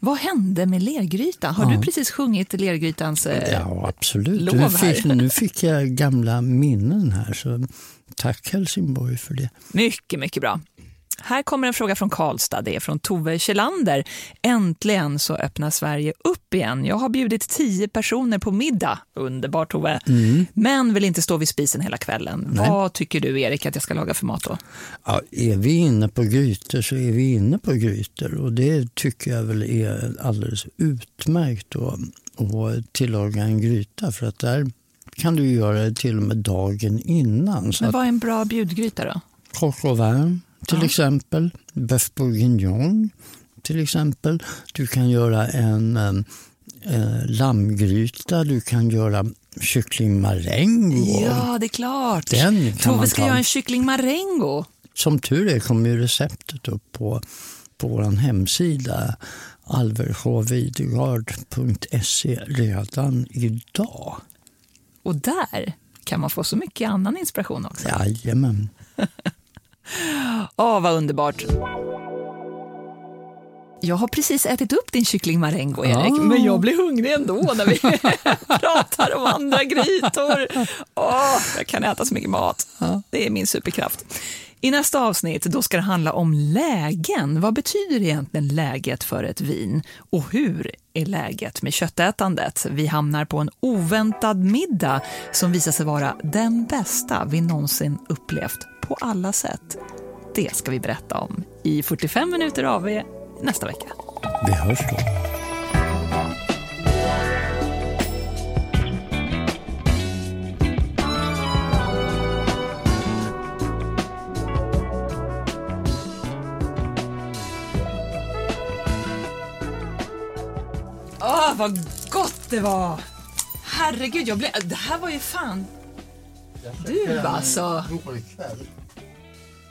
Vad hände med lergrytan? Har Ja. du precis sjungit lergrytans eh, Ja, absolut. lov Nu fick, nu fick jag gamla minnen här, så tack Helsingborg för det. Mycket, mycket bra. Här kommer en fråga från Karlstad. Det är från Tove Kjellander. Äntligen så öppnar Sverige upp igen. Jag har bjudit tio personer på middag. Underbart Tove. Men vill inte stå vid spisen hela kvällen. Nej. Vad tycker du Erik att jag ska laga för mat då? Ja, är vi inne på grytor så är vi inne på grytor och det tycker jag väl är alldeles utmärkt att, att tillaga en gryta för att där kan du göra det till och med dagen innan. Men vad är en bra bjudgryta då? coq au vin till Ja. exempel, bœuf bourguignon till exempel. Du kan göra en eh, lammgryta, du kan göra kycklingmaräng. Ja, det är klart. Den kan Tove ska göra en kyckling marengo. Som tur är kommer ju receptet upp på, på vår hemsida alversjåvidegard.se redan idag. Och där kan man få så mycket annan inspiration också. Jajamän. <laughs> Åh, vad underbart. Jag har precis ätit upp din kyckling marengo, Erik, Ah. men jag blir hungrig ändå när vi <laughs> pratar om andra grytor. Åh, jag kan äta så mycket mat. Det är min superkraft. I nästa avsnitt då ska det handla om lägen. Vad betyder egentligen läget för ett vin? Och hur är läget med köttätandet? Vi hamnar på en oväntad middag som visar sig vara den bästa vi någonsin upplevt på alla sätt. Det ska vi berätta om i 45 minuter av er nästa vecka. Vi hörs då. Åh, vad gott det var! Herregud, jag blev... det här var ju fan... Du alltså.